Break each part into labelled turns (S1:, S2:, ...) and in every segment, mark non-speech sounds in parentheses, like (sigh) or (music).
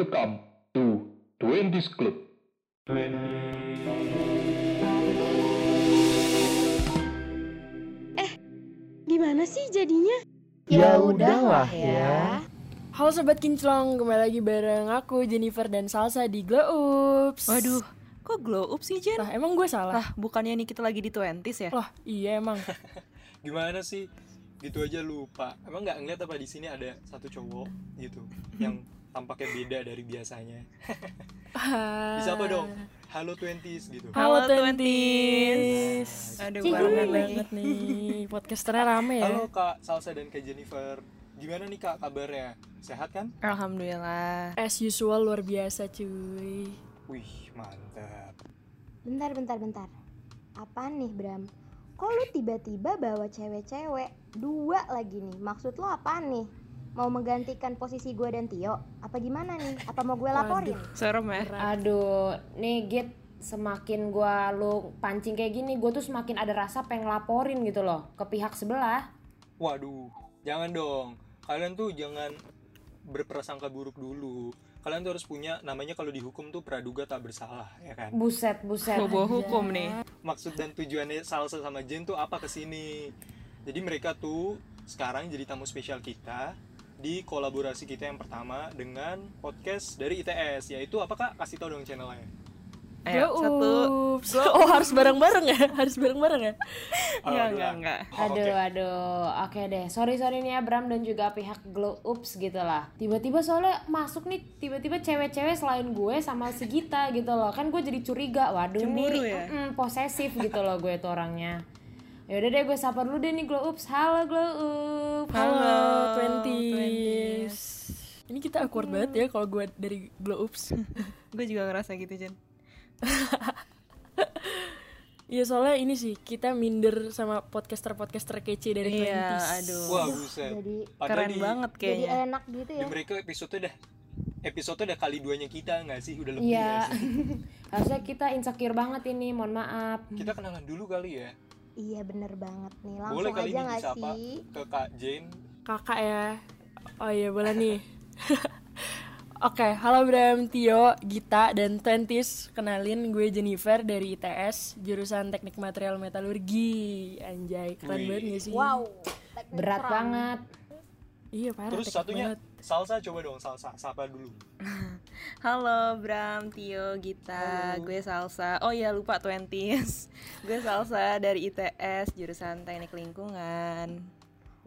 S1: Welcome to Twenties Club.
S2: Gimana sih jadinya?
S3: Ya udahlah ya.
S4: Halo Sobat Kinclong, kembali lagi bareng aku Jennifer dan Salsa di Glow Ups
S3: Waduh, kok glow up sih Jen?
S4: Lah emang gue salah?
S3: Lah, bukannya nih kita lagi di 20s ya?
S4: Lah iya emang (laughs)
S5: gimana sih gitu aja lupa emang nggak ngeliat apa di sini ada satu cowok gitu yang tampaknya beda dari biasanya (laughs) bisa apa dong halo twenties gitu
S4: Halo
S3: Halo,
S4: Twenties
S3: Aduh, barengan
S4: rame
S3: lagi.
S4: banget nih Podcasternya rame ya
S5: halo kak Salsa dan kak Jennifer gimana nih kak kabarnya sehat kan
S3: Alhamdulillah.
S4: As usual luar biasa cuy
S5: wih mantap
S2: Bentar, bentar, bentar. Apaan nih, Bram? Kok lu tiba-tiba bawa cewek-cewek? Dua lagi nih. Maksud lo apaan nih? Mau menggantikan posisi gue dan Tio? Apa gimana nih? Apa mau gue laporin?
S3: Serem ya?
S6: Aduh, nih Git semakin gua lu pancing kayak gini, gua tuh semakin ada rasa pengen laporin gitu loh ke pihak sebelah.
S5: waduh jangan dong kalian tuh jangan berprasangka buruk dulu kalian tuh harus punya namanya kalau dihukum tuh praduga tak bersalah ya kan
S6: Buset, buset.
S3: Bobo hukum nih.
S5: maksud dan tujuannya Salsa sama Jen tuh apa ke sini jadi mereka tuh sekarang jadi tamu spesial kita di kolaborasi kita yang pertama dengan podcast dari ITS yaitu apa kak kasih tau dong channelnya
S3: Ayo,
S4: Glow
S3: satu.
S4: Ups Oh harus bareng-bareng ya? (laughs) Harus bareng-bareng ya?
S5: Oh, (laughs)
S3: Enggak, enggak, enggak.
S5: Oh,
S6: Aduh,
S5: oke.
S6: aduh. Oke deh. Sorry, sorry nih ya Bram dan juga pihak Glow Ups gitu lah. Tiba-tiba soalnya masuk nih, tiba-tiba cewek-cewek selain gue sama si Gita gitu loh. Kan gue jadi curiga. Waduh
S3: Cemburu
S6: nih,
S3: ya?
S6: mm-mm, posesif gitu loh gue tuh orangnya. Yaudah deh gue sapa dulu deh nih Glow Ups. Halo Glow Ups.
S4: Halo
S3: Halo,
S4: Twenties Ini kita awkward banget ya kalau gue dari Glow Ups (laughs)
S3: Gue juga ngerasa gitu, Jen. (laughs)
S4: Iya soalnya ini sih kita minder sama podcaster-podcaster kece dari
S3: Iya,
S4: Twenties
S3: aduh.
S5: wah buset
S2: Jadi
S5: Padahal
S3: Keren
S5: di,
S3: banget
S2: jadi
S3: kayaknya.
S2: enak gitu
S5: di
S2: ya.
S5: mereka episode udah episode udah kali duanya kita nggak sih udah lebih
S6: Iya. (laughs) Harusnya kita insecure banget ini, mohon maaf.
S5: kita kenalan dulu kali ya
S2: Iya bener banget nih. Langsung
S5: boleh kali
S2: aja
S5: nih
S2: gak
S5: disapa
S2: sih?
S5: ke kak Jane
S4: kakak ya oh iya boleh nih (laughs) Oke, halo Bram, Tio, Gita, dan Twenties Kenalin gue Jennifer dari ITS Jurusan Teknik Material Metalurgi Anjay, keren
S5: Wih.
S4: banget gak sih?
S2: Wow.
S6: Berat
S2: perang.
S6: banget.
S4: Iya parah,
S5: terus satunya
S4: banget.
S5: Salsa coba dong Salsa sapa dulu (laughs)
S3: Halo Bram, Tio, Gita, gue Salsa. Oh iya lupa 20s. (laughs) gue Salsa dari ITS jurusan Teknik Lingkungan.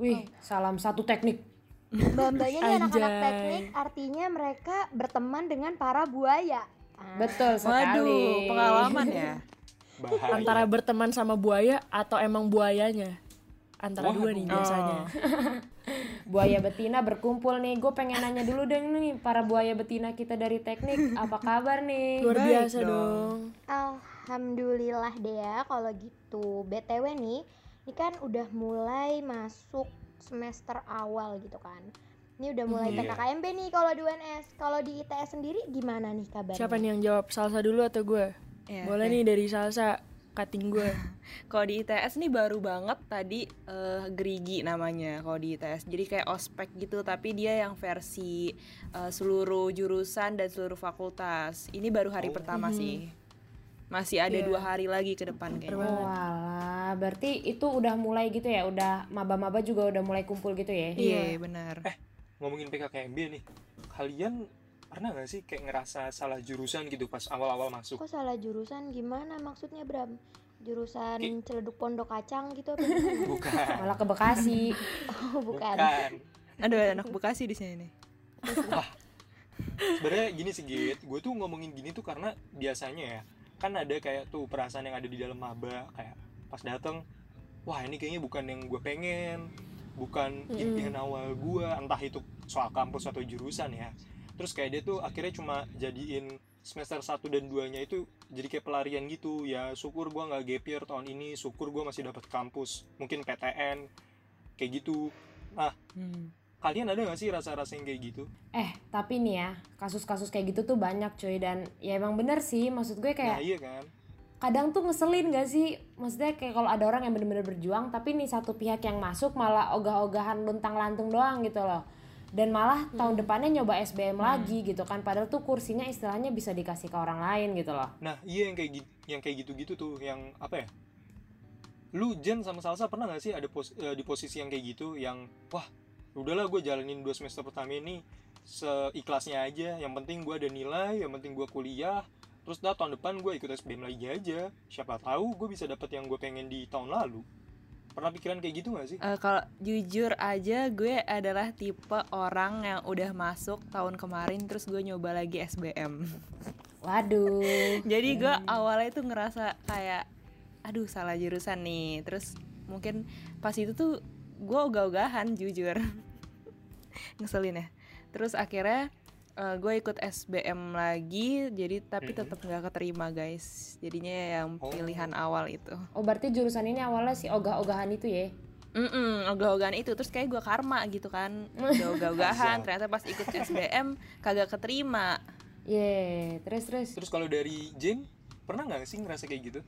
S6: Wih, salam satu teknik.
S2: Mbak-mbaknya nih anak-anak teknik artinya mereka berteman dengan para buaya. Ah,
S6: Betul sekali.
S3: Waduh, pengalaman ya.
S5: bahaya (laughs)
S4: Antara berteman sama buaya atau emang buayanya Antara dua nih biasanya (laughs)
S6: Buaya betina berkumpul nih. Gue pengen nanya dulu deh nih para buaya betina kita dari teknik, apa kabar nih?
S4: Luar
S3: Baik
S4: biasa
S3: dong.
S4: dong
S2: Alhamdulillah deh ya kalau gitu. BTW nih, ini kan udah mulai masuk semester awal gitu kan. Ini udah mulai
S5: Iya.
S2: PKKMB nih kalau di UNS. Kalau di ITS sendiri gimana nih kabarnya?
S4: Siapa nih yang jawab? Salsa dulu atau gue?
S3: Iya,
S4: Boleh
S3: oke.
S4: nih dari Salsa Cutting gue (laughs)
S3: Kalau di ITS nih baru banget tadi eh, gerigi namanya kalau di ITS. Jadi kayak ospek gitu tapi dia yang versi eh, seluruh jurusan dan seluruh fakultas. Ini baru hari pertama sih. Masih ada
S4: Iya.
S3: dua hari lagi ke depan kayaknya.
S6: Oh, Walah, berarti itu udah mulai gitu ya? Udah maba-maba juga udah mulai kumpul gitu ya?
S3: Iya, benar.
S5: ngomongin PKKMB nih kalian pernah nggak sih kayak ngerasa salah jurusan gitu pas awal-awal masuk
S2: Kok salah jurusan gimana maksudnya Bram? Jurusan
S5: Ki-
S2: celeduk pondok kacang gitu apa (laughs) gimana?
S5: bukan
S6: Malah ke Bekasi.
S2: Oh, bukan.
S5: bukan
S3: Aduh, ada anak Bekasi di sini nih.
S5: sebenarnya gini sih Git gue tuh ngomongin gini tuh karena biasanya ya kan ada kayak tuh perasaan yang ada di dalam maba kayak pas dateng wah ini kayaknya bukan yang gue pengen bukan impian awal gue entah itu soal kampus atau jurusan ya terus kayak dia tuh akhirnya cuma jadiin semester 1 dan 2 nya itu jadi kayak pelarian gitu ya syukur gue nggak gap year tahun ini syukur gue masih dapat kampus mungkin PTN kayak gitu nah
S3: Hmm.
S5: kalian ada gak sih rasa-rasa yang kayak gitu
S6: Eh, tapi nih ya, kasus-kasus kayak gitu tuh banyak cuy dan ya emang bener sih, maksud gue
S5: nah
S6: kayak
S5: iya kan
S6: kadang tuh ngeselin gak sih? Maksudnya kayak kalau ada orang yang bener-bener berjuang tapi nih satu pihak yang masuk malah ogah-ogahan luntang lantung doang gitu loh. Dan malah tahun depannya nyoba SBM lagi gitu kan padahal tuh kursinya istilahnya bisa dikasih ke orang lain gitu loh
S5: Nah, iya yang kayak gitu, yang kayak gitu-gitu tuh, yang apa ya? Lu Jen sama Salsa pernah gak sih ada pos- eh, di posisi yang kayak gitu, yang wah, udahlah gue jalanin dua semester pertama ini seikhlasnya aja. Yang penting gue ada nilai, yang penting gue kuliah. Terus dah tahun depan gue ikut SBM lagi aja. Siapa tahu gue bisa dapet yang gue pengen di tahun lalu. Pernah pikiran kayak gitu gak sih?
S3: Eh, kalau jujur aja gue adalah tipe orang yang udah masuk tahun kemarin terus gue nyoba lagi SBM.
S6: waduh (laughs)
S3: Jadi gue awalnya tuh ngerasa kayak aduh salah jurusan nih. Terus mungkin pas itu tuh gue ogah-ogahan jujur. (laughs) Ngeselin ya. Terus akhirnya eh, gue ikut SBM lagi jadi tapi
S5: Mhm.
S3: tetap nggak keterima guys. Jadinya yang
S5: Oh.
S3: pilihan awal itu.
S6: oh berarti jurusan ini awalnya si ogah-ogahan itu ya
S3: Mm ogah-ogahan itu terus kayak gue karma gitu kan (laughs) udah ogah-ogahan ternyata pas ikut SBM kagak keterima
S6: Ye, terus terus
S5: Terus kalau dari Jen, pernah gak sih ngerasa kayak gitu?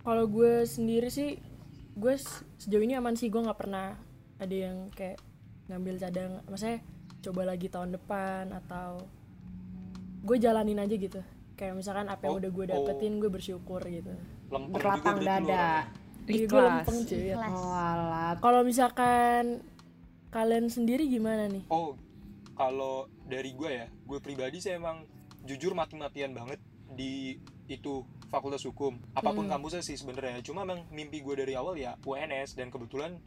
S4: Kalau gue sendiri sih, gue sejauh ini aman sih gue nggak pernah ada yang kayak ngambil cadang, maksudnya coba lagi tahun depan atau gue jalanin aja gitu. Kayak misalkan apa yang
S5: Oh,
S4: udah gue
S5: oh.
S4: dapetin gue bersyukur gitu.
S5: Lempeng
S6: berlapang dada.
S4: Iya gue lempeng cuy.
S6: Oh alah
S4: Kalau misalkan kalian sendiri gimana nih?
S5: Oh, kalau dari gue ya, gue pribadi sih emang jujur mati-matian banget di itu fakultas hukum. Apa pun kampusnya sih sebenarnya. Cuma emang mimpi gue dari awal ya UNS dan kebetulan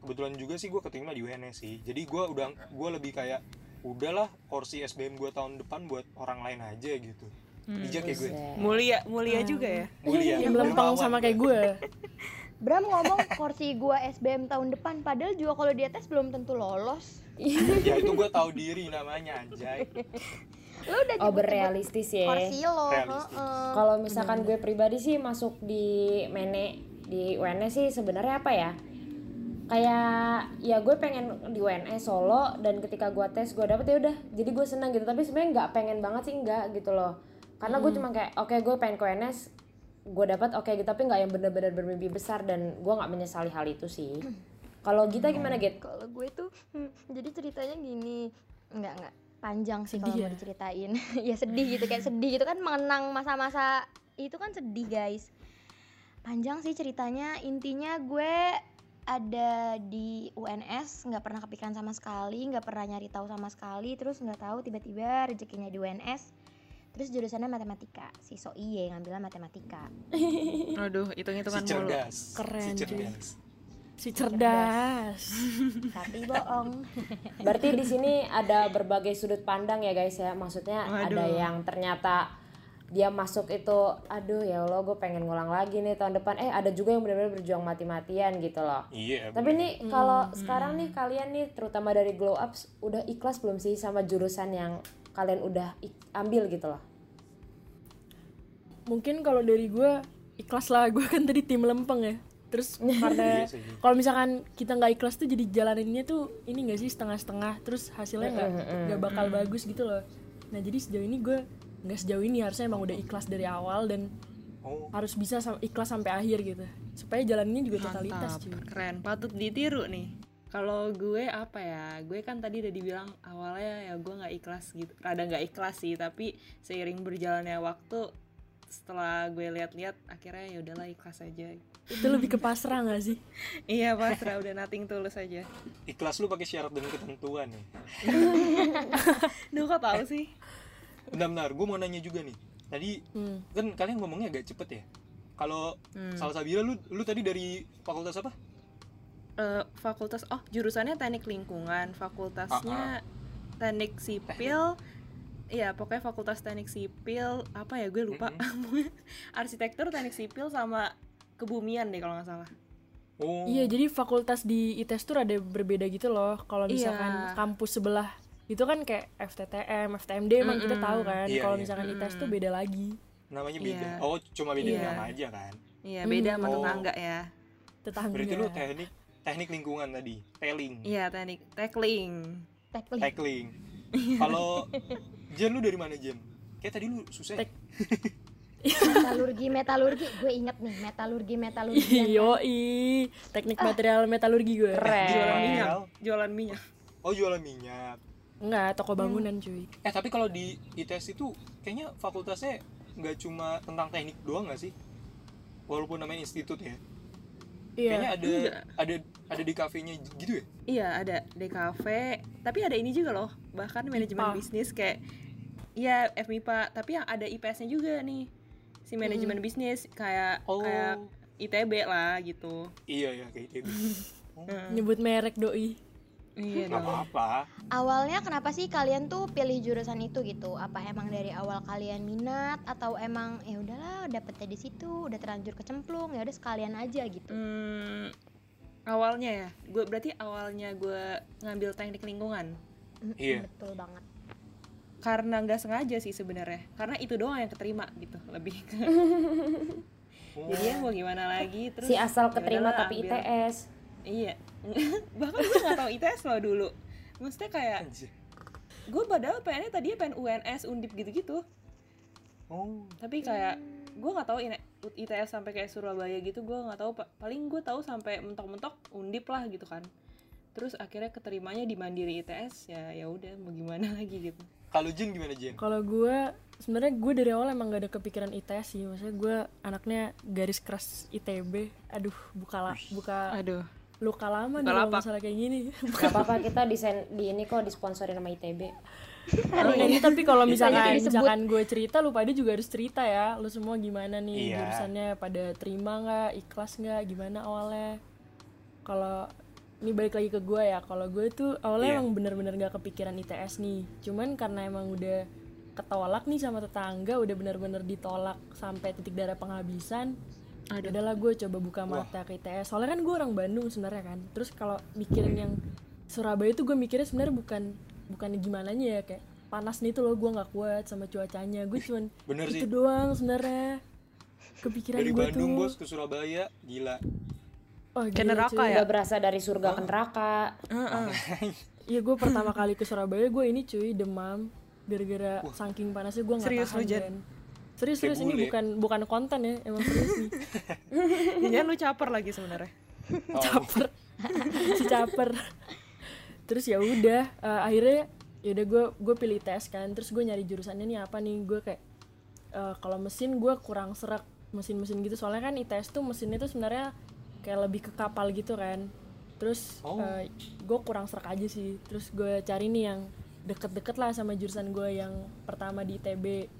S5: kebetulan juga sih gue keterima di UNS sih. Jadi gue udah gue lebih kayak udahlah porsi SBM gue tahun depan buat orang lain aja gitu. Bijak ya gue.
S3: Mulia mulia juga ya
S5: Mulia.
S4: Yang melempeng
S5: dermawan
S4: sama
S5: gue.
S4: kayak gue. (laughs)
S2: Bram ngomong kursi gua SBM tahun depan padahal juga kalau dia tes belum tentu lolos. (laughs)
S5: Ya itu gue tahu diri namanya anjay.
S2: Lu udah
S6: oh
S2: nyebut-nyebut
S6: berrealistis ya
S2: kursi lo.
S6: Kalau misalkan gue pribadi sih masuk di Mene di UNS sih sebenarnya apa ya? Kayak ya gue pengen di UNS Solo dan ketika gue tes gue dapet ya udah jadi gue senang gitu tapi sebenarnya nggak pengen banget sih nggak gitu loh karena gue cuma kayak oke gue pengen ke UNS gue dapat oke gitu tapi nggak yang bener-bener bermimpi besar dan gue nggak menyesali hal itu sih kalau Gita gimana Git?
S2: Kalau gue tuh hmm, jadi ceritanya gini. Enggak, enggak. Panjang sih kalau
S4: Sedih
S2: mau
S4: ya?
S2: diceritain. (laughs) ya sedih gitu kayak sedih gitu kan mengenang masa-masa itu kan sedih, guys. Panjang sih ceritanya. Intinya gue ada di UNS nggak pernah kepikiran sama sekali nggak pernah nyari tahu sama sekali terus nggak tahu tiba-tiba rezekinya di UNS terus jurusannya matematika si so iye ngambilnya matematika
S3: aduh hitung
S5: Si
S3: hitungan mulu
S5: cerdas.
S4: Keren,
S5: si cerdas.
S4: Si cerdas. (laughs)
S2: tapi bohong
S6: Berarti di sini ada berbagai sudut pandang ya guys ya. Maksudnya ada yang ternyata dia masuk itu, aduh ya Allah gue pengen ngulang lagi nih tahun depan. Eh ada juga yang benar-benar berjuang mati-matian gitu loh.
S5: Iya.
S6: Tapi nih kalau sekarang nih kalian nih terutama dari Glow Ups udah ikhlas belum sih sama jurusan yang kalian udah ambil gitu loh?
S4: Mungkin kalau dari gue ikhlas lah gue kan tadi tim lempeng ya. Terus (laughs) karena
S5: Iya
S4: kalau misalkan kita nggak ikhlas tuh jadi jalaninnya tuh ini nggak sih setengah-setengah terus hasilnya nggak nggak bakal bagus gitu loh. Nah jadi sejauh ini gue nggak sejauh ini harusnya emang udah ikhlas dari awal dan
S5: Oh,
S4: harus bisa sam- ikhlas sampai akhir gitu supaya jalannya juga totalitas
S3: Mantap,
S4: cuy.
S3: keren, patut ditiru nih. Kalau gue apa ya, gue kan tadi udah dibilang awalnya ya gue nggak ikhlas gitu, rada nggak ikhlas sih, tapi seiring berjalannya waktu, setelah gue lihat-lihat, akhirnya ya udahlah ikhlas aja.
S4: Itu lebih ke pasrah nggak sih? (laughs)
S3: iya pasrah, udah nothing tulus aja.
S5: ikhlas lu pakai syarat dan ketentuan nih. (laughs)
S3: Duh kok tahu sih?
S5: Benar-benar, gue mau nanya juga nih. Tadi
S4: Hmm.
S5: kan kalian ngomongnya agak cepet ya. Kalau
S3: Hmm.
S5: salah Sabira lu lu tadi dari fakultas apa?
S3: Eh, fakultas, oh jurusannya teknik lingkungan, fakultasnya teknik sipil. Iya, pokoknya fakultas teknik sipil, apa ya gue lupa. (laughs) Arsitektur, teknik sipil sama kebumian deh kalau nggak salah.
S5: Oh,
S4: Iya jadi fakultas di ITES tuh ada berbeda gitu loh. Kalau
S3: Iya.
S4: misalkan kampus sebelah itu kan kayak FTTM, FTMD emang kita tahu kan.
S5: Iya,
S4: Kalau
S5: iya.
S4: misalkan ITES tuh beda lagi.
S5: namanya beda.
S3: Iya.
S5: Oh, cuma beda
S3: Iya.
S5: nama aja kan.
S3: Iya, beda sama
S5: Oh.
S3: tetangga ya.
S4: Tetangga.
S5: Berarti lu teknik teknik lingkungan tadi, tailing,
S3: Iya, teknik tackling.
S2: teknik
S5: tackling. Kalau Jen lu dari mana Jen? Kayak tadi lu susah. ya?
S4: Tek- (laughs)
S2: metalurgi metalurgi gue inget nih metalurgi metalurgi
S4: Yoi, teknik material metalurgi gue.
S6: Keren.
S3: Jualan
S5: Material.
S3: minyak, jualan minyak.
S5: oh jualan minyak
S4: Enggak, toko bangunan cuy.
S5: eh tapi kalau di ITS itu kayaknya fakultasnya nggak cuma tentang teknik doang nggak sih? Walaupun namanya institut ya. Kayaknya
S4: Iya.
S5: ada ada ada di kafenya gitu ya?
S3: Iya ada DKV, tapi ada ini juga loh, bahkan manajemen
S4: IPA.
S3: bisnis kayak Iya FMIPA, tapi yang ada IPS-nya juga nih si manajemen bisnis kayak
S5: oh.
S3: Kayak ITB lah gitu.
S5: iya ya kayak itu (laughs)
S4: Nyebut merek doi.
S3: Iya dong.
S5: apa-apa
S2: Awalnya kenapa sih kalian tuh pilih jurusan itu gitu? Apa emang dari awal kalian minat atau emang ya udahlah dapetnya di situ, udah terlanjur kecemplung, ya udah sekalian aja gitu.
S3: Hmm, awalnya ya, gue berarti awalnya gue ngambil teknik lingkungan
S2: Mm,
S5: Iya.
S2: Betul banget.
S3: karena nggak sengaja sih sebenarnya, karena itu doang yang keterima gitu lebih. ke (laughs) Jadi ya mau gimana lagi terus
S6: si asal
S3: ya
S6: keterima
S3: udahlah,
S6: tapi
S3: ambil.
S6: ITS
S3: Iya, (laughs) bahkan gue nggak tahu ITS loh dulu. Maksudnya kayak
S5: Anjir.
S3: gue padahal pengennya tadinya pengen UNS, Undip gitu-gitu.
S5: oh
S3: Tapi kayak gue nggak tahu ini- ITS sampai kayak Surabaya gitu, gue nggak tahu. Pa- Paling gue tahu sampai mentok-mentok Undip lah gitu kan. Terus akhirnya keterimanya di Mandiri ITS ya ya udah mau gimana (laughs) lagi gitu.
S5: kalau Jen gimana Jen
S4: Kalau gue sebenarnya gue dari awal emang gak ada kepikiran ITS sih. Maksudnya gue anaknya garis keras ITB. Aduh, buka buka
S3: Aduh.
S4: Luka lama nih kalau masalah kayak gini.
S6: Gak apa-apa kita desain di ini kok disponsori nama ITB
S4: Oh, (laughs) ini tapi kalau misalkan misalkan gue cerita lu pada juga harus cerita ya. Lu semua gimana nih
S5: Iya.
S4: jurusannya pada terima nggak, ikhlas nggak, gimana awalnya? Kalau ini balik lagi ke gue ya. Kalau gue tuh awalnya
S5: Iya.
S4: emang bener-bener gak kepikiran ITS nih. Cuman karena emang udah ketolak nih sama tetangga, udah bener-bener ditolak sampai titik darah penghabisan.
S3: Aduh.
S4: Udahlah gue coba buka mata ke ITS. Soalnya kan gue orang Bandung sebenarnya kan. Terus kalau mikirin yang Surabaya tuh gue mikirnya sebenarnya bukan bukan gimana ya kayak panas nih tuh loh gue nggak kuat sama cuacanya. Gue cuman
S5: bener
S4: itu
S5: sih
S4: doang sebenarnya. Kepikiran
S5: dari
S4: gue
S5: Bandung
S4: tuh.
S5: bos ke Surabaya gila
S4: Oh,
S3: Ke
S4: gila,
S3: neraka
S4: cuy.
S3: ya?
S6: udah berasa dari surga ke neraka (laughs)
S4: Iya gue pertama kali ke Surabaya gue ini cuy demam gara-gara saking panasnya gue nggak
S3: Serius
S4: tahan
S3: lu, Jan?
S4: Kan. Serius serius ini bukan bukan konten ya emang serius nih. (laughs)
S3: Jangan lu caper lagi sebenarnya.
S5: Oh,
S4: caper (laughs) si caper terus ya udah eh, akhirnya ya udah gue gue pilih tes kan terus gue nyari jurusannya nih apa nih gue kayak eh, kalau mesin gue kurang serak mesin-mesin gitu soalnya kan ITS tuh mesinnya tuh sebenarnya kayak lebih ke kapal gitu kan terus
S5: Oh.
S4: gue kurang serak aja sih terus gue cari nih yang deket-deket lah sama jurusan gue yang pertama di ITB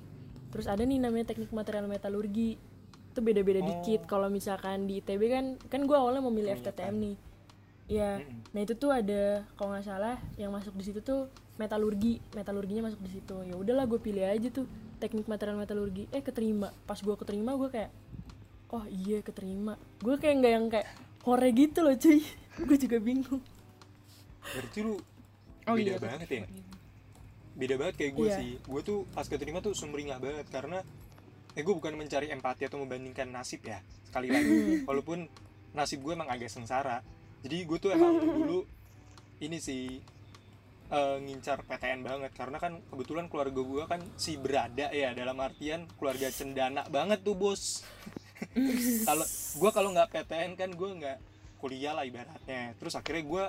S4: terus ada nih namanya teknik material metalurgi. Itu beda-beda dikit. Kalau misalkan di ITB kan kan gue awalnya mau milih FTTM nih. Ya nah itu tuh ada kalau nggak salah yang masuk di situ tuh metalurgi. Metalurginya masuk di situ. Ya udahlah gue pilih aja tuh teknik material metalurgi. Eh keterima. Pas gue keterima gue kayak oh iya keterima. Gue kayak nggak yang kayak hore gitu loh cuy. (laughs) Gue juga bingung.
S5: Berarti lu
S3: Oh
S5: beda
S3: iya,
S5: banget ya beda banget kayak gue
S4: Iya.
S5: sih. Gue tuh pas keterima tuh sumringah banget karena eh gue bukan mencari empati atau membandingkan nasib ya sekali lagi. Walaupun nasib gue emang agak sengsara. Jadi gue tuh emang (laughs) dulu ini sih eh, ngincar PTN banget. Karena kan kebetulan keluarga gue kan si berada ya dalam artian keluarga cendana banget tuh bos. (laughs) Kalau gue kalau nggak PTN kan gue nggak kuliah lah ibaratnya. Terus akhirnya gue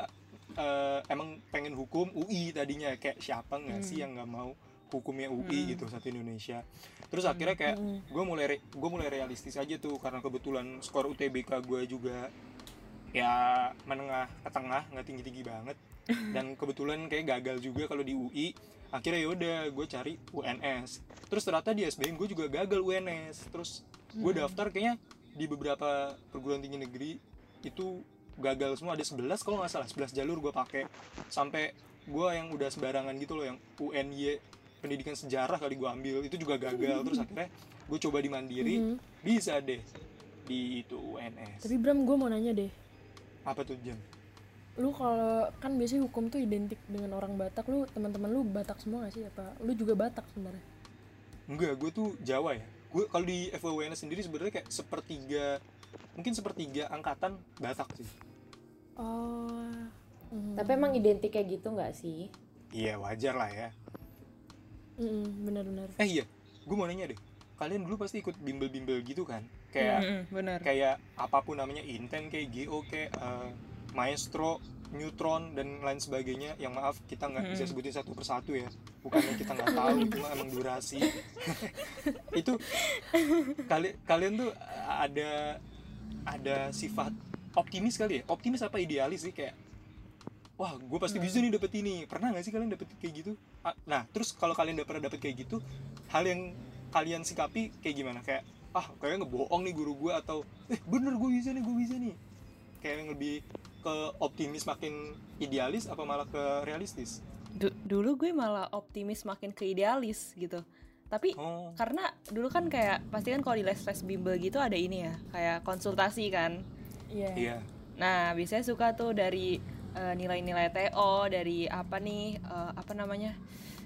S5: eh, emang pengen hukum UI tadinya kayak siapa nggak sih yang nggak mau hukumnya UI gitu satu Indonesia. Terus akhirnya kayak gue mulai gue mulai realistis aja tuh karena kebetulan skor UTBK gue juga ya menengah ke tengah nggak tinggi tinggi banget. (laughs) Dan kebetulan kayak gagal juga kalau di UI akhirnya yaudah gue cari UNS terus ternyata di SBM gue juga gagal UNS terus gue daftar kayaknya di beberapa perguruan tinggi negeri itu gagal semua. Ada 11 kalau nggak salah. 11 jalur gue pakai. Sampai gue yang udah sembarangan gitu loh yang UNY pendidikan sejarah kali gue ambil. Itu juga gagal. Terus akhirnya gue coba di mandiri bisa deh di itu UNS
S4: tapi Bram gue mau nanya deh.
S5: Apa tuh jam
S4: lu kalau kan biasanya hukum tuh identik dengan orang Batak. Lu teman-teman lu Batak semua gak sih? Apa lu juga Batak sebenarnya?
S5: Enggak gue tuh Jawa ya. Gue kalau di FWUNS sendiri sebenarnya kayak sepertiga mungkin sepertiga angkatan Batak sih
S4: oh. Mm,
S6: tapi emang identik kayak gitu nggak sih?
S5: Iya wajar lah ya.
S4: Mm, benar-benar
S5: eh iya. Gue mau nanya deh. Kalian dulu pasti ikut bimbel-bimbel gitu kan? Kayak
S3: Mm-mm, benar.
S5: kayak apa pun namanya inten kayak GO kayak eh, maestro neutron dan lain sebagainya. Yang maaf kita nggak bisa sebutin satu persatu ya. Bukannya kita nggak tahu (laughs) itu mah emang durasi. (laughs) Itu kali kalian tuh ada ada sifat optimis kali ya? Optimis apa idealis sih? Kayak wah gue pasti bisa nih dapet ini. Pernah nggak sih kalian dapet kayak gitu? Ah, nah terus kalau kalian udah pernah dapet kayak gitu hal yang kalian sikapi kayak gimana? Kayak ah kayaknya ngebohong nih guru gue atau eh bener gue bisa nih gue bisa nih. Kayak yang lebih ke optimis makin idealis apa malah ke realistis?
S3: Du- dulu gue malah optimis makin ke idealis gitu. Tapi
S5: oh.
S3: karena dulu kan kayak pasti kan kalau di les les bimbel gitu ada ini ya kayak konsultasi kan
S4: Iya.
S5: iya.
S3: Nah biasanya suka tuh dari eh, nilai-nilai TO dari apa nih eh, apa namanya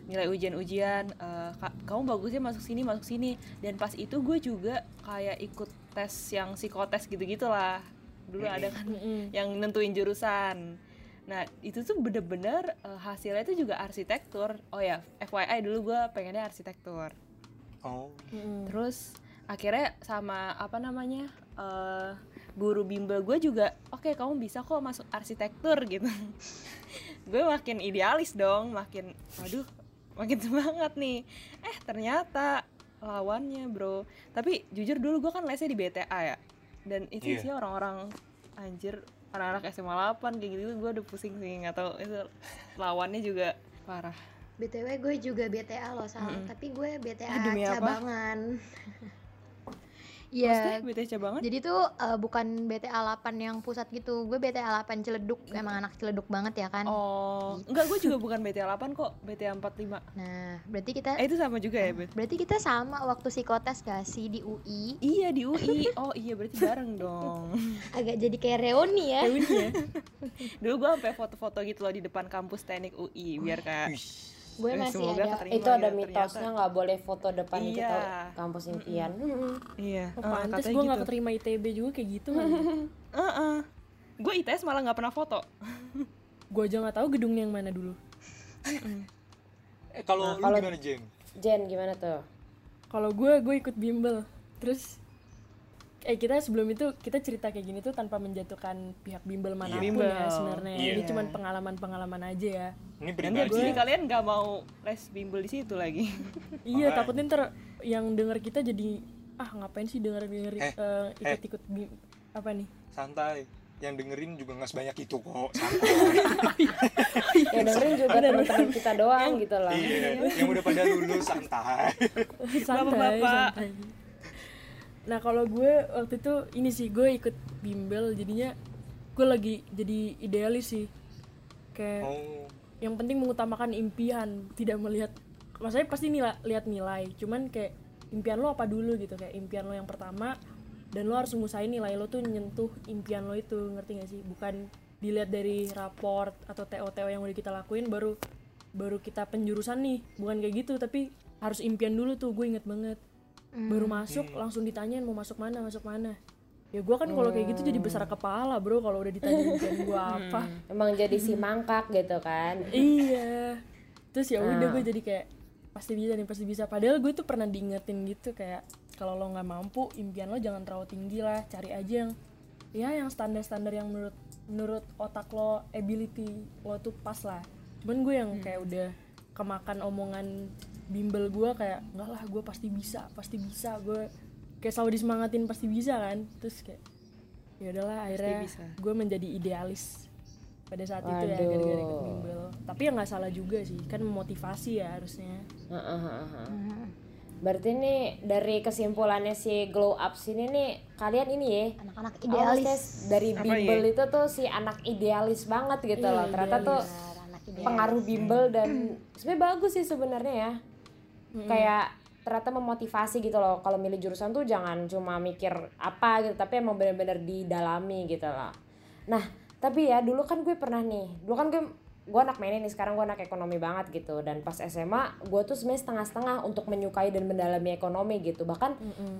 S3: nilai ujian-ujian eh, "Kak, kamu bagusnya masuk sini masuk sini. Dan pas itu gue juga kayak ikut tes yang psikotes gitu gitulah dulu ada kan yang nentuin jurusan. Nah itu tuh bener-bener eh, hasilnya itu juga arsitektur. Oh ya FYI dulu gue pengennya arsitektur.
S5: Oh.
S4: Mm-mm.
S3: terus akhirnya sama apa namanya eh, guru bimbel gue juga oke kamu bisa kok masuk arsitektur gitu. (laughs) Gue makin idealis dong makin waduh makin semangat nih. Eh ternyata lawannya bro. Tapi jujur dulu gue kan lesnya di BTA ya. Dan itu
S5: Iya.
S3: sih orang-orang anjir anak-anak SMA 8 kayak gitu gue udah pusing sih nggak tahu. Itu lawannya juga parah.
S2: BTW gue juga BTA loh Sal,
S3: Mm-mm.
S2: tapi gue BTA
S3: demi apa? (laughs)
S2: Iya.
S3: BTC banget
S2: Jadi tuh eh, bukan BTA 8 yang pusat gitu. Gue BTA 8 Ciledug, emang anak Ciledug banget ya kan.
S3: oh enggak gue juga bukan BTA 8 kok BTA 45
S2: Nah, berarti kita
S3: eh itu sama juga ya Bet?
S2: berarti kita sama waktu psikotes gak sih di UI?
S3: Iya di UI. Oh iya berarti bareng dong. (laughs)
S2: Agak jadi kayak reuni ya.
S3: Reuni ya. Dulu gua sampai foto-foto gitu loh di depan kampus teknik UI biar kayak.
S2: Gue masih
S3: semoga
S2: ada
S3: keterima
S6: itu ada
S3: gitu,
S6: mitosnya
S3: ternyata.
S6: nggak boleh foto depan
S3: Iya.
S6: gitu kampus impian Mm-mm.
S3: Iya.
S4: Oh,
S3: eh,
S4: pantes
S3: katanya
S4: gue nggak
S3: gitu.
S4: keterima ITB juga kayak gitu kan. (laughs)
S3: Heeh. Gue ITS malah nggak pernah foto. (laughs)
S4: gue aja nggak tahu gedungnya yang mana dulu.
S5: eh kalau
S6: Nah,
S5: lu
S6: kalau-
S5: gimana Jen
S6: Jen gimana tuh
S4: Kalau gue, gue ikut bimbel. Terus eh kita sebelum itu kita cerita kayak gini tuh tanpa menjatuhkan pihak bimbel mana pun
S3: Bimbel.
S4: ya sebenarnya.
S5: Iya.
S4: Ini cuman pengalaman-pengalaman aja ya.
S5: ini pribadi
S3: ini kalian nggak mau les bimbel di situ lagi. (laughs)
S4: Iya, takutnya ntar yang denger kita jadi ah ngapain sih denger denger
S5: Eh,
S4: eh, ikut-ikut bim- apa nih?
S5: santai yang dengerin juga nggak sebanyak itu kok (laughs) santai
S6: ya dengerin juga teman-teman kita doang gitu loh
S5: iya yang udah pada lulus santai
S4: santai,
S3: Bapak-bapak.
S4: Nah kalau gue waktu itu ini sih gue ikut bimbel jadinya gue lagi jadi idealis sih. Kayak
S5: oh.
S4: yang penting mengutamakan impian tidak melihat maksudnya pasti nilai lihat nilai cuman kayak impian lo apa dulu gitu kayak impian lo yang pertama dan lo harus ngusahain nilai lo tuh nyentuh impian lo itu ngerti gak sih? Bukan dilihat dari raport atau TO-TO yang udah kita lakuin baru baru kita penjurusan nih bukan kayak gitu tapi harus impian dulu tuh gue inget banget baru masuk langsung ditanyain mau masuk mana masuk mana. Ya gue kan kalau kayak gitu jadi besar kepala bro kalau udah ditanya impian gue (laughs) apa.
S6: Emang jadi si mangkak gitu kan? (laughs)
S4: Iya. Terus ya udah gue jadi kayak pasti bisa nih pasti bisa. Padahal gue tuh pernah diingetin gitu kayak kalau lo nggak mampu impian lo jangan terlalu tinggi lah. Cari aja yang ya yang standar standar yang menurut menurut otak lo ability lo tuh pas lah. Cuman gue yang kayak udah kemakan omongan bimbel gue kayak enggak lah gue pasti bisa pasti bisa gue kayak selalu disemangatin pasti bisa kan terus kayak ya udahlah akhirnya
S3: bisa.
S4: gue menjadi idealis pada saat itu ya
S6: Waduh.
S4: gara-gara ikut bimbel tapi ya nggak salah juga sih kan memotivasi ya harusnya
S6: Heeh, heeh, heeh. berarti nih dari kesimpulannya si glow up sini nih kalian ini ya
S2: Anak-anak
S6: Oh,
S2: idealis.
S6: maksudnya dari
S3: Apa
S6: bimbel
S3: ya?
S6: itu tuh si anak idealis banget gitu
S4: Iya,
S6: loh ternyata tuh
S2: idealis.
S6: pengaruh bimbel dan sebenarnya bagus sih sebenarnya ya kayak ternyata memotivasi gitu loh. Kalau milih jurusan tuh jangan cuma mikir apa gitu tapi emang bener-bener didalami gitu loh. Nah tapi ya dulu kan gue pernah nih dulu kan gue gue anak mainin nih sekarang gue anak ekonomi banget gitu. Dan pas SMA gue tuh sebenarnya setengah-setengah untuk menyukai dan mendalami ekonomi gitu. Bahkan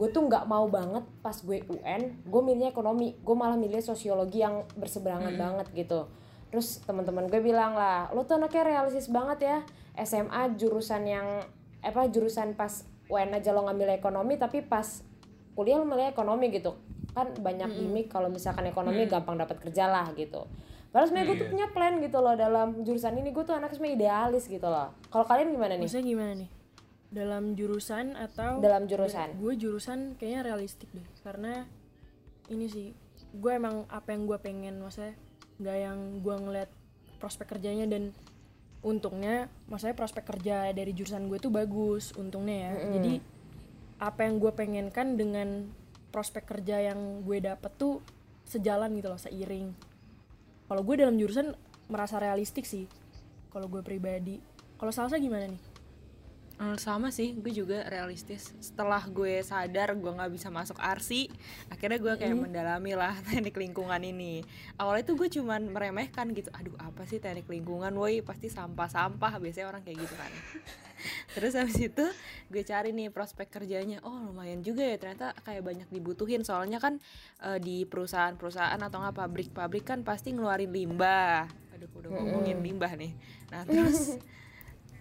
S6: gue tuh nggak mau banget pas gue UN gue milihnya ekonomi. Gue malah milih sosiologi yang berseberangan banget gitu. Terus teman-teman gue bilang lah lo tuh anaknya realistis banget ya. SMA jurusan yang apa jurusan pas UN aja lo ngambil ekonomi tapi pas kuliah lo milih ekonomi gitu kan banyak gimmick kalau misalkan ekonomi gampang dapat kerja lah gitu Padahal sebenarnya gue tuh
S5: Iya.
S6: punya plan gitu loh dalam jurusan ini gue tuh anaknya sebenarnya idealis gitu loh. Kalau kalian gimana nih?
S4: Maksudnya gimana nih? Dalam jurusan atau
S6: Dalam jurusan.
S4: gue jurusan kayaknya realistik deh karena ini sih gue emang apa yang gue pengen maksudnya nggak yang gue ngeliat prospek kerjanya dan untungnya maksudnya prospek kerja dari jurusan gue tuh bagus untungnya ya. Jadi apa yang gue pengenkan dengan prospek kerja yang gue dapet tuh sejalan gitu loh seiring. Kalau gue dalam jurusan merasa realistik sih kalau gue pribadi. Kalau salsa gimana nih
S3: Eh, sama sih, gue juga realistis. Setelah gue sadar gue nggak bisa masuk arsi, akhirnya gue kayak mendalami lah (laughs) teknik lingkungan ini. Awalnya tuh gue cuman meremehkan gitu, aduh apa sih teknik lingkungan, woi pasti sampah-sampah, biasanya orang kayak gitu kan. (laughs) Terus habis itu gue cari nih prospek kerjanya, oh lumayan juga ya ternyata kayak banyak dibutuhin. Soalnya kan eh, di perusahaan-perusahaan atau nggak pabrik-pabrik kan pasti ngeluarin limbah. Aduh udah ngomongin limbah nih. Nah (laughs) terus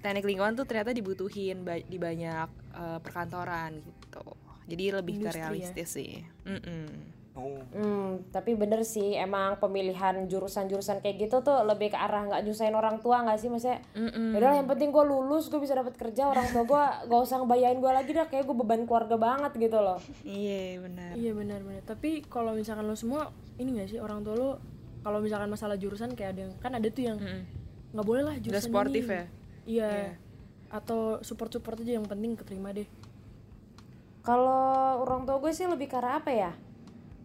S3: teknik lingkungan tuh ternyata dibutuhin ba- di banyak eh, perkantoran gitu jadi lebih ke
S4: Industri ya?
S3: realistis sih Mm-mm.
S5: oh
S6: Hmm, tapi bener sih emang pemilihan jurusan-jurusan kayak gitu tuh lebih ke arah nggak nyusahin orang tua nggak sih maksudnya Yaudah lah, yang penting gue lulus gue bisa dapat kerja orang tua gue (laughs) gak usah ngebayain gue lagi dah kayak gue beban keluarga banget gitu loh
S3: iya benar
S4: Iya benar-benar. Tapi kalau misalkan lo semua ini gak sih orang tua lo kalau misalkan masalah jurusan kayak ada yang kan ada tuh yang nggak boleh lah jurusan
S3: sportif
S4: ini.
S3: ya?
S4: Iya. Atau support-support aja yang penting keterima deh.
S6: Kalau orang tua gue sih lebih ke arah apa ya?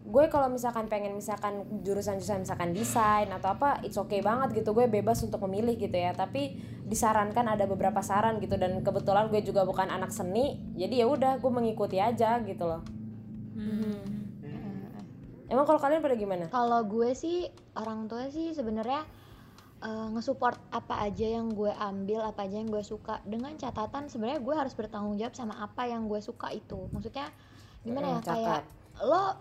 S6: Gue kalau misalkan pengen misalkan jurusan-jurusan misalkan desain atau apa, it's okay banget gitu. Gue bebas untuk memilih gitu ya. Tapi disarankan ada beberapa saran gitu dan kebetulan gue juga bukan anak seni, jadi ya udah gue mengikuti aja gitu loh. Emang kalau kalian pada gimana?
S2: Kalau gue sih orang tua sih sebenarnya eh, ngesupport apa aja yang gue ambil, apa aja yang gue suka. Dengan catatan sebenarnya gue harus bertanggung jawab sama apa yang gue suka itu. Maksudnya gimana ya
S6: Mm,
S2: kayak lo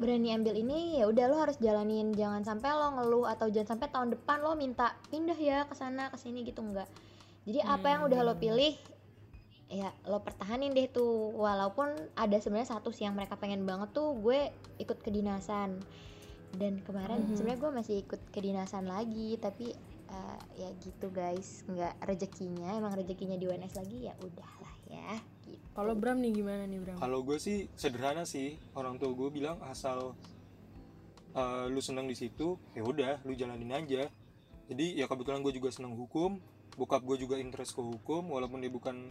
S2: berani ambil ini ya udah lo harus jalanin. Jangan sampai lo ngeluh atau jangan sampai tahun depan lo minta pindah ya ke sana ke sini gitu enggak. Jadi apa yang udah lo pilih ya lo pertahanin deh tuh. Walaupun ada sebenarnya satu sih yang mereka pengen banget tuh gue ikut kedinasan dan kemarin sebenarnya gue masih ikut kedinasan lagi tapi eh, ya gitu guys nggak rezekinya emang rezekinya di UNS lagi ya udahlah ya gitu.
S4: Kalau Bram nih gimana nih Bram?
S5: kalau gue sih sederhana sih orang tua gue bilang asal eh, lu senang di situ ya udah lu jalanin aja. Jadi ya kebetulan gue juga senang hukum bokap gue juga interest ke hukum walaupun dia bukan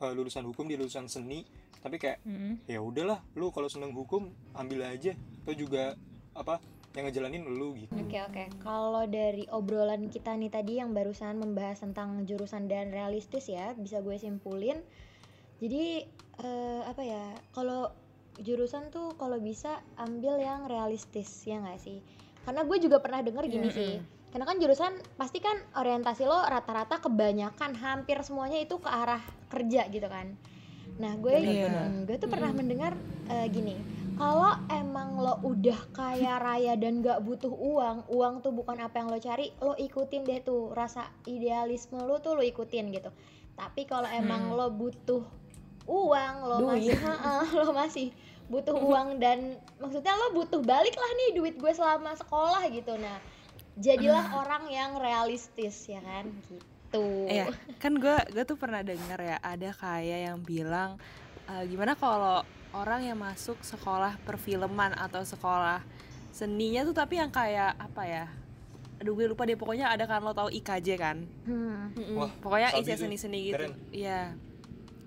S5: eh, lulusan hukum dia lulusan seni tapi kayak ya udahlah lu kalau senang hukum ambil aja. Atau juga apa yang ngejalanin lu gitu.
S2: Oke oke, kalau dari obrolan kita nih tadi yang barusan membahas tentang jurusan dan realistis ya, bisa gue simpulin. Jadi eh, apa ya, kalau jurusan tuh kalau bisa ambil yang realistis ya nggak sih? Karena gue juga pernah denger gini sih, karena kan jurusan pasti kan orientasi lo rata-rata kebanyakan hampir semuanya itu ke arah kerja gitu kan. Nah gue hmm, gue tuh pernah mendengar eh, gini, kalau emang lo udah kaya raya dan gak butuh uang, uang tuh bukan apa yang lo cari, lo ikutin deh tuh rasa idealisme lo tuh lo ikutin gitu. Tapi kalau emang lo butuh uang, lo masih (laughs) Heeh, lo masih butuh (laughs) uang dan maksudnya lo butuh balik lah nih duit gue selama sekolah gitu. Nah, jadilah orang yang realistis ya kan gitu.
S3: Iya, (laughs) kan gue gue tuh pernah denger ya ada kayak yang bilang eh, gimana kalau orang yang masuk sekolah perfilman atau sekolah seninya tuh tapi yang kayak apa ya? Aduh gue lupa deh pokoknya ada kan lo tau IKJ kan?
S2: Hmm.
S5: wah
S3: Pokoknya isi seni-seni gitu.
S5: Keren.
S3: Iya.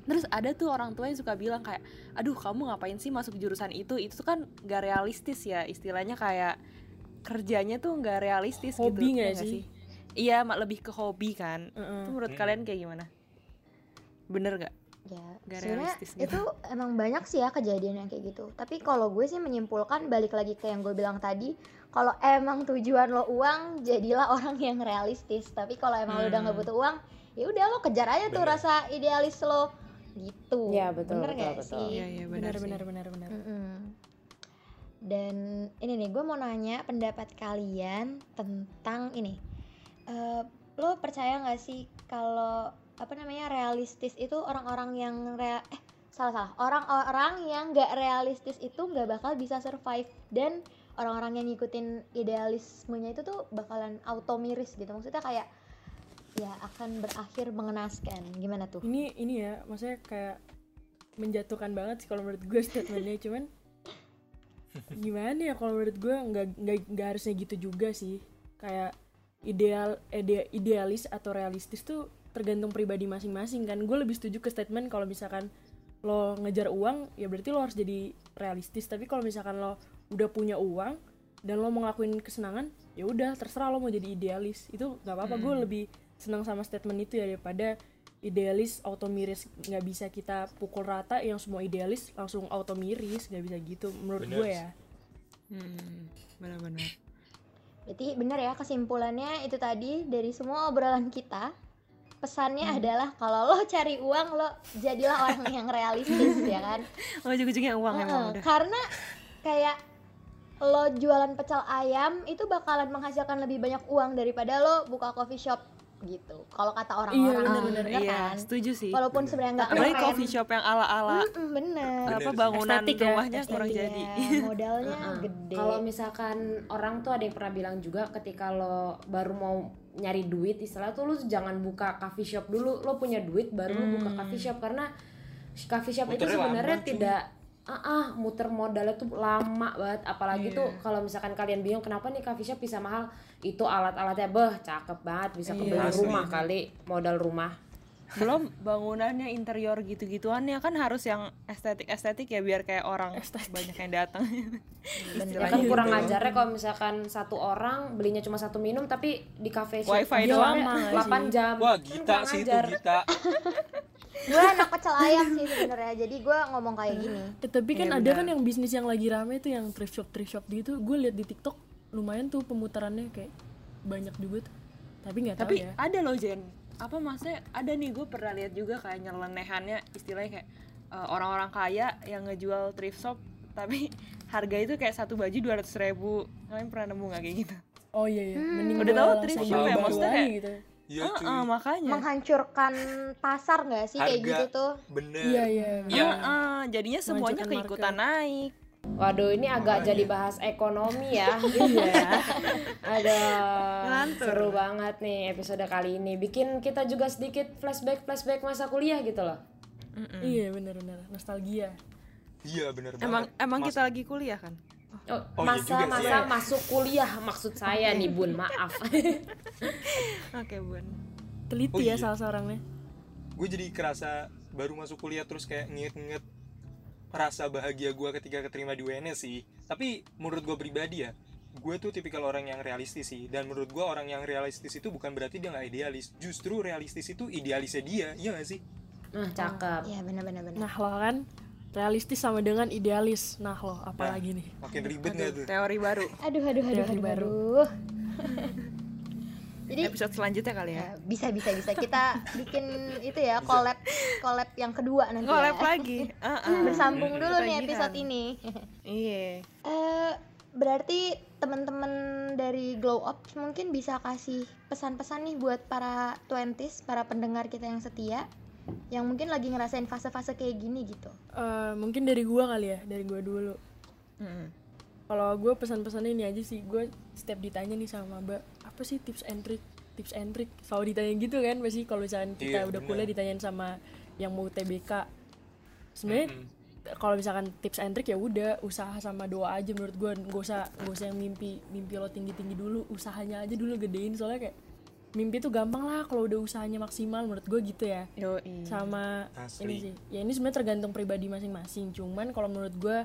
S3: Terus ada tuh orang tua yang suka bilang kayak, aduh kamu ngapain sih masuk jurusan itu? Itu tuh kan gak realistis ya, istilahnya kayak kerjanya tuh gak realistis gitu.
S4: Hobi nggak
S3: ya nggak
S4: sih?
S3: Iya, mak lebih ke hobi kan.
S4: Heeh.
S3: Itu menurut
S5: Hmm.
S3: kalian kayak gimana? Bener gak?
S2: Ya,
S3: Gak
S2: sebenarnya
S3: realistis gitu.
S2: itu emang banyak sih ya kejadian yang kayak gitu. Tapi kalau gue sih menyimpulkan balik lagi ke yang gue bilang tadi, kalau emang tujuan lo uang, jadilah (laughs) orang yang realistis. Tapi kalau emang lo udah nggak
S3: Hmm.
S2: butuh uang, ya udah lo kejar aja tuh
S5: Bener.
S2: rasa idealis lo gitu.
S6: Iya, betul,
S2: Bener
S6: betul, betul.
S2: sih?
S3: Iya, iya
S4: Benar
S3: benar
S4: benar benar benar.
S2: Mm-mm. Dan ini nih, gue mau nanya pendapat kalian tentang ini. Eh, lo percaya nggak sih kalau apa namanya realistis itu orang-orang yang rea- eh salah salah. Orang-orang yang nggak realistis itu nggak bakal bisa survive. Dan orang-orang yang ngikutin idealismenya itu tuh bakalan auto miris gitu. Maksudnya kayak ya akan berakhir mengenaskan. Gimana tuh?
S4: Ini ini ya maksudnya kayak menjatuhkan banget sih kalau menurut gue statementnya. (laughs) Cuman gimana ya kalau menurut gue nggak nggak nggak harusnya gitu juga sih. Kayak ideal ide, idealis atau realistis tuh tergantung pribadi masing-masing kan. Gue lebih setuju ke statement kalau misalkan lo ngejar uang ya berarti lo harus jadi realistis. Tapi kalau misalkan lo udah punya uang dan lo mau ngelakuin kesenangan ya udah terserah lo mau jadi idealis. Itu nggak apa-apa. Gue lebih senang sama statement itu ya daripada idealis auto miris. Nggak bisa kita pukul rata yang semua idealis langsung auto miris. Nggak bisa gitu menurut
S5: Bener.
S4: gue ya.
S3: Hmm, benar-benar.
S2: Berarti bener ya kesimpulannya itu tadi dari semua obrolan kita pesannya
S3: Hmm.
S2: adalah kalau lo cari uang lo jadilah orang (laughs) yang realistis ya kan
S3: Oh, ujung-ujungnya uang emang
S2: Heeh,
S3: udah.
S2: karena kayak lo jualan pecel ayam itu bakalan menghasilkan lebih banyak uang daripada lo buka coffee shop gitu kalau kata orang-orang
S4: bener,
S2: bener,
S3: iya,
S2: kan
S3: setuju sih.
S2: walaupun sebenarnya nggak
S3: Apalagi coffee shop yang ala-ala
S2: Mm-mm, bener
S3: apa
S5: Bener sih.
S3: bangunan
S4: Estetik ya,
S3: rumahnya kurang
S2: Iya,
S3: jadi. (laughs)
S2: modalnya
S6: Heeh.
S2: gede
S6: Kalau misalkan orang tuh ada yang pernah bilang juga ketika lo baru mau nyari duit istilah tuh lu jangan buka coffee shop dulu lo punya duit baru lo buka coffee shop karena coffee shop itu
S5: Muternya
S6: sebenarnya
S5: lama, cuy.
S6: tidak ah ah, muter modalnya tuh lama banget apalagi
S3: Iya.
S6: tuh kalau misalkan kalian bingung kenapa nih coffee shop bisa mahal itu alat-alatnya beh cakep banget bisa kebeli
S3: Iya,
S5: asli.
S6: rumah kali modal rumah.
S3: Belum bangunannya interior gitu-gituannya kan harus yang estetik-estetik ya biar kayak orang banyak yang datang. (laughs)
S6: ya kan
S3: gitu.
S6: kurang ajarnya kalau misalkan satu orang belinya cuma satu minum tapi di cafe shop
S3: Wifi
S6: dia
S3: doang.
S6: sampai
S4: nggak
S6: 8 jam.
S5: Wah
S6: Kan
S5: Gita
S6: kurang
S5: sih itu. Gita. (laughs)
S2: Gue anak pecel ayam sih sebenarnya jadi gue ngomong kayak gini.
S4: Eh, tapi kan
S3: Iya,
S4: ada kan yang bisnis yang lagi rame tuh yang thrift shop thrift shop gitu. Gue lihat di tiktok lumayan tuh pemutarannya kayak banyak juga tuh tapi nggak tahu
S3: Tapi
S4: ya
S3: ada loh Jen. Apa maksudnya ada nih gue pernah lihat juga kayak nyelenehannya istilahnya kayak eh, orang-orang kaya yang ngejual thrift shop tapi (laughs) harga itu kayak satu baju dua ratus ribu kalian pernah nemu nggak kayak gitu?
S4: oh iya iya mending
S3: Udah tahu thrift shop ya, maksudnya kayak-
S4: gitu
S5: Iya
S3: Ah,
S5: cuy
S3: ah, makanya.
S2: menghancurkan pasar nggak sih kayak
S5: Harga.
S2: gitu tuh
S5: Bener
S4: iya iya
S5: Iya.
S3: Ah, ah, jadinya semuanya keikutan naik.
S6: Waduh, ini agak
S5: Makanya.
S6: jadi bahas ekonomi ya. (laughs)
S4: iya
S6: Ada seru banget nih episode kali ini. Bikin kita juga sedikit flashback flashback masa kuliah gitu loh.
S4: iya bener bener nostalgia
S5: Iya bener
S3: Emang
S5: banget
S3: emang
S5: Mas-
S3: kita lagi kuliah kan?
S6: Oh,
S5: Oh, iya juga sih,
S6: masa-masa
S5: ya.
S6: masuk kuliah maksud saya nih Bun, maaf. (laughs)
S3: Oke bun.
S4: teliti
S5: Oh,
S4: ya
S5: iya.
S4: salah seorangnya
S5: gue jadi kerasa baru masuk kuliah terus kayak nginget-nginget rasa bahagia gue ketika keterima di UNS sih tapi menurut gue pribadi ya gue tuh tipikal orang yang realistis sih dan menurut gue orang yang realistis itu bukan berarti dia nggak idealis justru realistis itu idealisnya dia iya gak sih
S6: Nah, cakep.
S2: Iya benar-benar benar.
S4: nah lo kan realistis sama dengan idealis nah lo apalagi nih
S5: makin ribet nggak tuh
S3: Teori baru.
S2: Aduh aduh aduh
S4: Teori
S2: aduh.
S4: baru.
S2: aduh. Jadi
S3: Episode selanjutnya kali ya.
S2: ya, bisa bisa bisa kita (laughs) bikin itu ya collab collab yang kedua nanti.
S3: Collab
S2: ya.
S3: lagi. (laughs) Ah, ah.
S2: Bersambung dulu nih episode ini.
S3: Iya.
S2: Eh berarti teman-teman dari Glow Up mungkin bisa kasih pesan-pesan nih buat para twenties, para pendengar kita yang setia yang mungkin lagi ngerasain fase-fase kayak gini gitu.
S4: Eh, mungkin dari gua kali ya dari gua dulu
S3: Mm-mm.
S4: kalau gue pesan-pesannya ini aja sih gue setiap ditanya nih sama mbak apa sih tips and trick tips and trick selalu ditanya gitu kan pasti kalau misalkan kita
S5: Iya,
S4: udah
S5: bener.
S4: kuliah ditanyain sama yang mau TBK sebenarnya
S5: Mm-mm.
S4: kalau misalkan tips and trick ya udah usaha sama doa aja menurut gue gak usah gak usah yang mimpi mimpi lo tinggi tinggi dulu usahanya aja dulu gedein soalnya kayak mimpi tuh gampang lah kalau udah usahanya maksimal menurut gue gitu ya
S3: Yoi.
S4: sama
S5: Asli.
S4: ini sih ya ini sebenarnya tergantung pribadi masing-masing cuman kalau menurut gue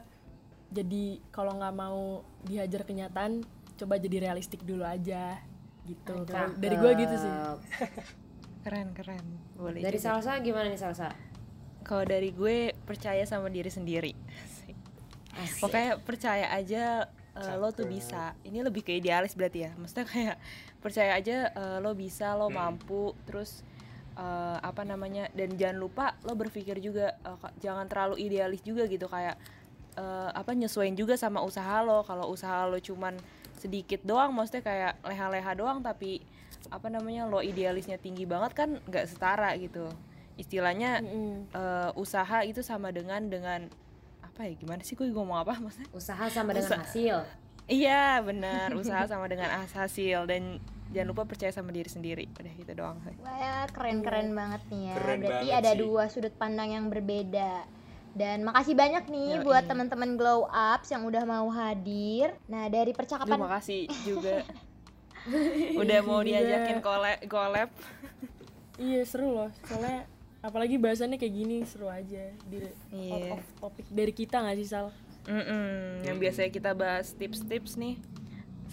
S4: jadi kalau nggak mau dihajar kenyataan coba jadi realistik dulu aja gitu Kalau dari gue gitu sih (laughs)
S3: Keren keren. Boleh.
S6: Dari
S3: juga.
S6: Salsa gimana nih Salsa?
S3: Kalau dari gue percaya sama diri sendiri. Asik. Pokoknya percaya aja uh, lo tuh bisa. Ini lebih ke idealis berarti ya. Maksudnya kayak percaya aja uh, lo bisa, lo
S5: Hmm.
S3: mampu, terus uh, apa namanya? Dan jangan lupa lo berpikir juga uh, jangan terlalu idealis juga gitu kayak uh, apa nyesuaiin juga sama usaha lo. Kalau usaha lo cuman sedikit doang, maksudnya kayak leha-leha doang tapi apa namanya lo idealisnya tinggi banget kan nggak setara gitu. Istilahnya
S4: Mm-mm.
S3: eh, usaha itu sama dengan dengan apa ya gimana sih gue ngomong apa maksudnya
S6: Usaha sama dengan
S3: Usa-
S6: hasil.
S3: Iya benar usaha sama dengan hasil dan jangan lupa percaya sama diri sendiri udah gitu doang
S2: Wah, ya, keren-keren banget nih ya.
S5: Keren
S2: Berarti
S5: banget
S2: ada
S5: sih.
S2: dua sudut pandang yang berbeda. Dan makasih banyak nih
S3: Yoi.
S2: buat teman-teman Glow Ups yang udah mau hadir. Nah, dari percakapan
S3: Terima kasih juga (laughs) udah mau diajakin collab, collab.
S4: Iya seru loh, soalnya apalagi bahasannya kayak gini seru aja di
S3: Iya.
S4: out of topic dari kita nggak sih Sal?
S3: Mm-mm, yang biasanya kita bahas tips-tips nih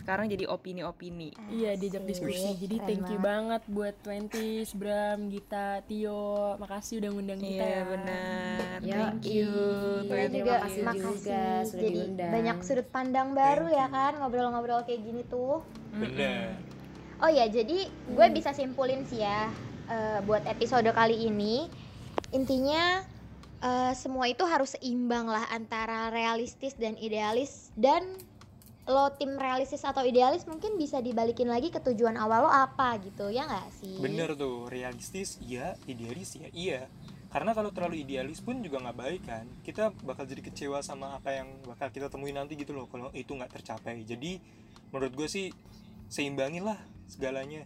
S3: sekarang jadi opini-opini
S4: Iya diajak diskusi. Jadi
S2: keren
S4: thank you banget buat Twenties, Bram, Gita, Tio. Makasih udah ngundang kita
S3: iya
S4: ya.
S3: benar
S6: Yoi.
S3: thank you
S2: kita
S6: Terima
S2: juga
S6: kasih
S2: makasih
S6: juga sudah
S2: jadi
S6: diundang.
S2: banyak sudut pandang baru ya kan ngobrol-ngobrol kayak gini tuh.
S5: bener
S2: Oh ya, jadi gue bisa simpulin sih ya eh, buat episode kali ini intinya eh, semua itu harus seimbang lah antara realistis dan idealis dan lo tim realistis atau idealis mungkin bisa dibalikin lagi ke tujuan awal lo apa gitu ya nggak sih?
S5: bener tuh realistis iya idealis ya iya karena kalau terlalu idealis pun juga nggak baik kan kita bakal jadi kecewa sama apa yang bakal kita temuin nanti gitu loh kalau itu nggak tercapai jadi menurut gue sih seimbangin lah segalanya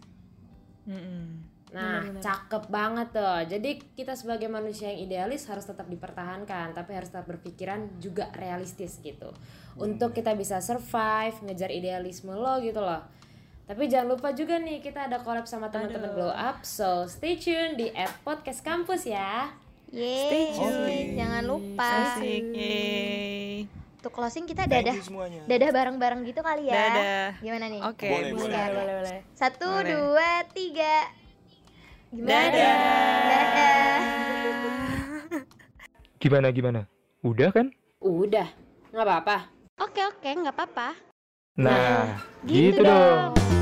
S3: Mm-mm.
S6: Nah,
S4: Benar-benar.
S6: cakep banget tuh. Jadi kita sebagai manusia yang idealis harus tetap dipertahankan, tapi harus tetap berpikiran juga realistis gitu. Untuk kita bisa survive, ngejar idealisme lo gitu loh. Tapi jangan lupa juga nih kita ada collab sama teman-teman. Glow Up. So, stay tune di at podcast kampus ya.
S2: Yeay,
S3: tune.
S2: jangan lupa
S3: asik yeay
S2: untuk closing kita dadah dadah bareng-bareng gitu kali ya.
S3: dadah
S2: Gimana nih?
S3: oke
S5: Boleh,
S3: bisa.
S5: boleh.
S4: Boleh, boleh.
S2: Satu,
S3: Boleh.
S2: dua, tiga. Gimana?
S3: Dadah.
S2: Dadah.
S1: Gimana gimana? Udah kan?
S6: Udah, nggak apa-apa.
S2: Oke oke, nggak apa-apa.
S1: Nah,
S2: Gitu
S1: gitu, dong.
S2: dong.